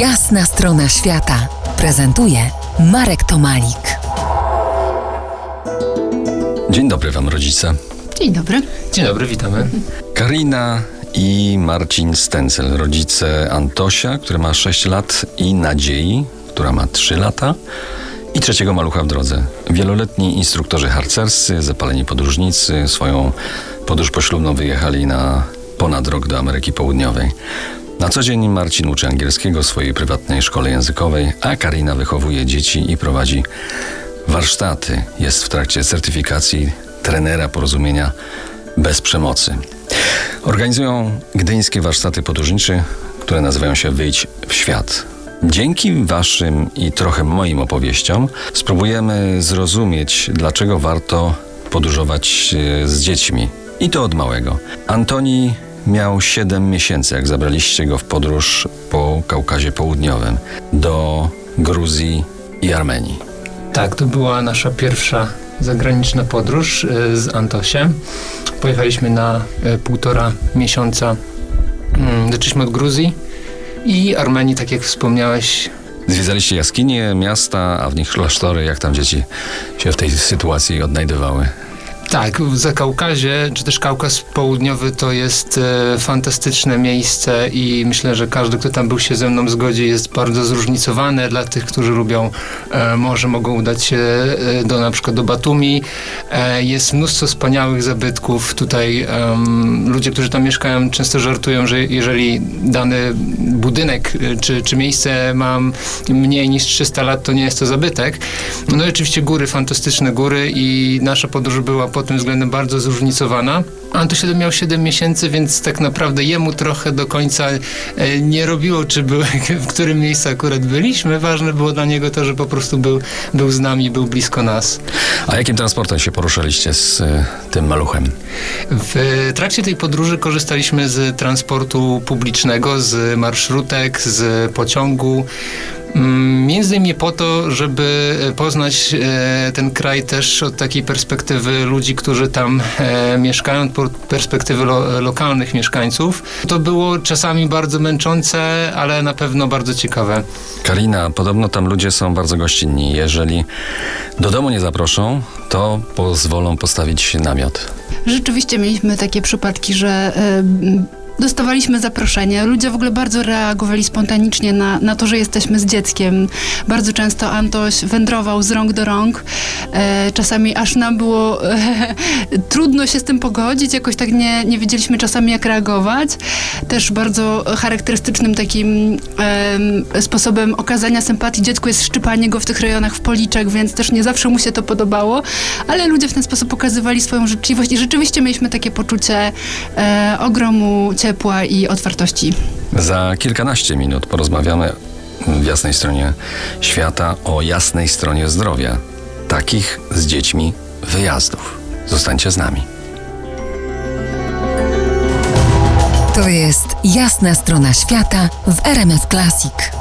Jasna strona świata prezentuje Marek Tomalik. Dzień dobry Wam, rodzice. Dzień dobry. Dzień dobry, witamy. Karina i Marcin Stencel, rodzice Antosia, który ma 6 lat, i Nadziei, która ma 3 lata, i trzeciego malucha w drodze. Wieloletni instruktorzy harcerscy, zapaleni podróżnicy, swoją podróż poślubną wyjechali na ponad rok do Ameryki Południowej. Na co dzień Marcin uczy angielskiego w swojej prywatnej szkole językowej, a Karina wychowuje dzieci i prowadzi warsztaty. Jest w trakcie certyfikacji trenera porozumienia bez przemocy. Organizują gdyńskie warsztaty podróżnicze, które nazywają się Wyjdź w świat. Dzięki Waszym i trochę moim opowieściom spróbujemy zrozumieć, dlaczego warto podróżować e, z dziećmi. I to od małego. Antoni miał 7 miesięcy, jak zabraliście go w podróż po Kaukazie Południowym do Gruzji i Armenii. Tak, to była nasza pierwsza zagraniczna podróż e, z Antosiem. Pojechaliśmy na e, półtora miesiąca. Mm, Zaczęliśmy od Gruzji i Armenii, tak jak wspomniałeś. Zwiedzaliście jaskinie, miasta, a w nich klasztory. Jak tam dzieci się w tej sytuacji odnajdywały? Tak, w Zakaukazie, czy też Kaukaz Południowy to jest e, fantastyczne miejsce i myślę, że każdy, kto tam był się ze mną zgodzi, jest bardzo zróżnicowane. Dla tych, którzy lubią e, morze, mogą udać się e, do na przykład do Batumi. E, jest mnóstwo wspaniałych zabytków. Tutaj ludzie, którzy tam mieszkają, często żartują, że jeżeli dany budynek e, czy, czy miejsce ma mniej niż 300 lat, to nie jest to zabytek. No i oczywiście góry, fantastyczne góry i nasza podróż była pod tym względem bardzo zróżnicowana. Antoś miał 7 miesięcy, więc tak naprawdę jemu trochę do końca e, nie robiło, czy był, w którym miejscu akurat byliśmy. Ważne było dla niego to, że po prostu był, był z nami, był blisko nas. A jakim transportem się poruszaliście z y, tym maluchem? W trakcie tej podróży korzystaliśmy z transportu publicznego, z marszrutek, z pociągu. Mm, Między innymi po to, żeby poznać e, ten kraj też od takiej perspektywy ludzi, którzy tam e, mieszkają, od perspektywy lo, lokalnych mieszkańców. To było czasami bardzo męczące, ale na pewno bardzo ciekawe. Karina, podobno tam ludzie są bardzo gościnni. Jeżeli do domu nie zaproszą, to pozwolą postawić namiot. Rzeczywiście mieliśmy takie przypadki, że e, dostawaliśmy zaproszenie. Ludzie w ogóle bardzo reagowali spontanicznie na, na to, że jesteśmy z dzieckiem. Bardzo często Antoś wędrował z rąk do rąk. E, czasami aż nam było e, trudno się z tym pogodzić. Jakoś tak nie, nie wiedzieliśmy czasami, jak reagować. Też bardzo charakterystycznym takim em, sposobem okazania sympatii dziecku jest szczypanie go w tych rejonach w policzek, więc też nie zawsze mu się to podobało, ale ludzie w ten sposób pokazywali swoją życzliwość i rzeczywiście mieliśmy takie poczucie e, ogromu ciepła i otwartości. Za kilkanaście minut porozmawiamy w jasnej stronie świata o jasnej stronie zdrowia. Takich z dziećmi wyjazdów. Zostańcie z nami. To jest Jasna strona świata w RMS Classic.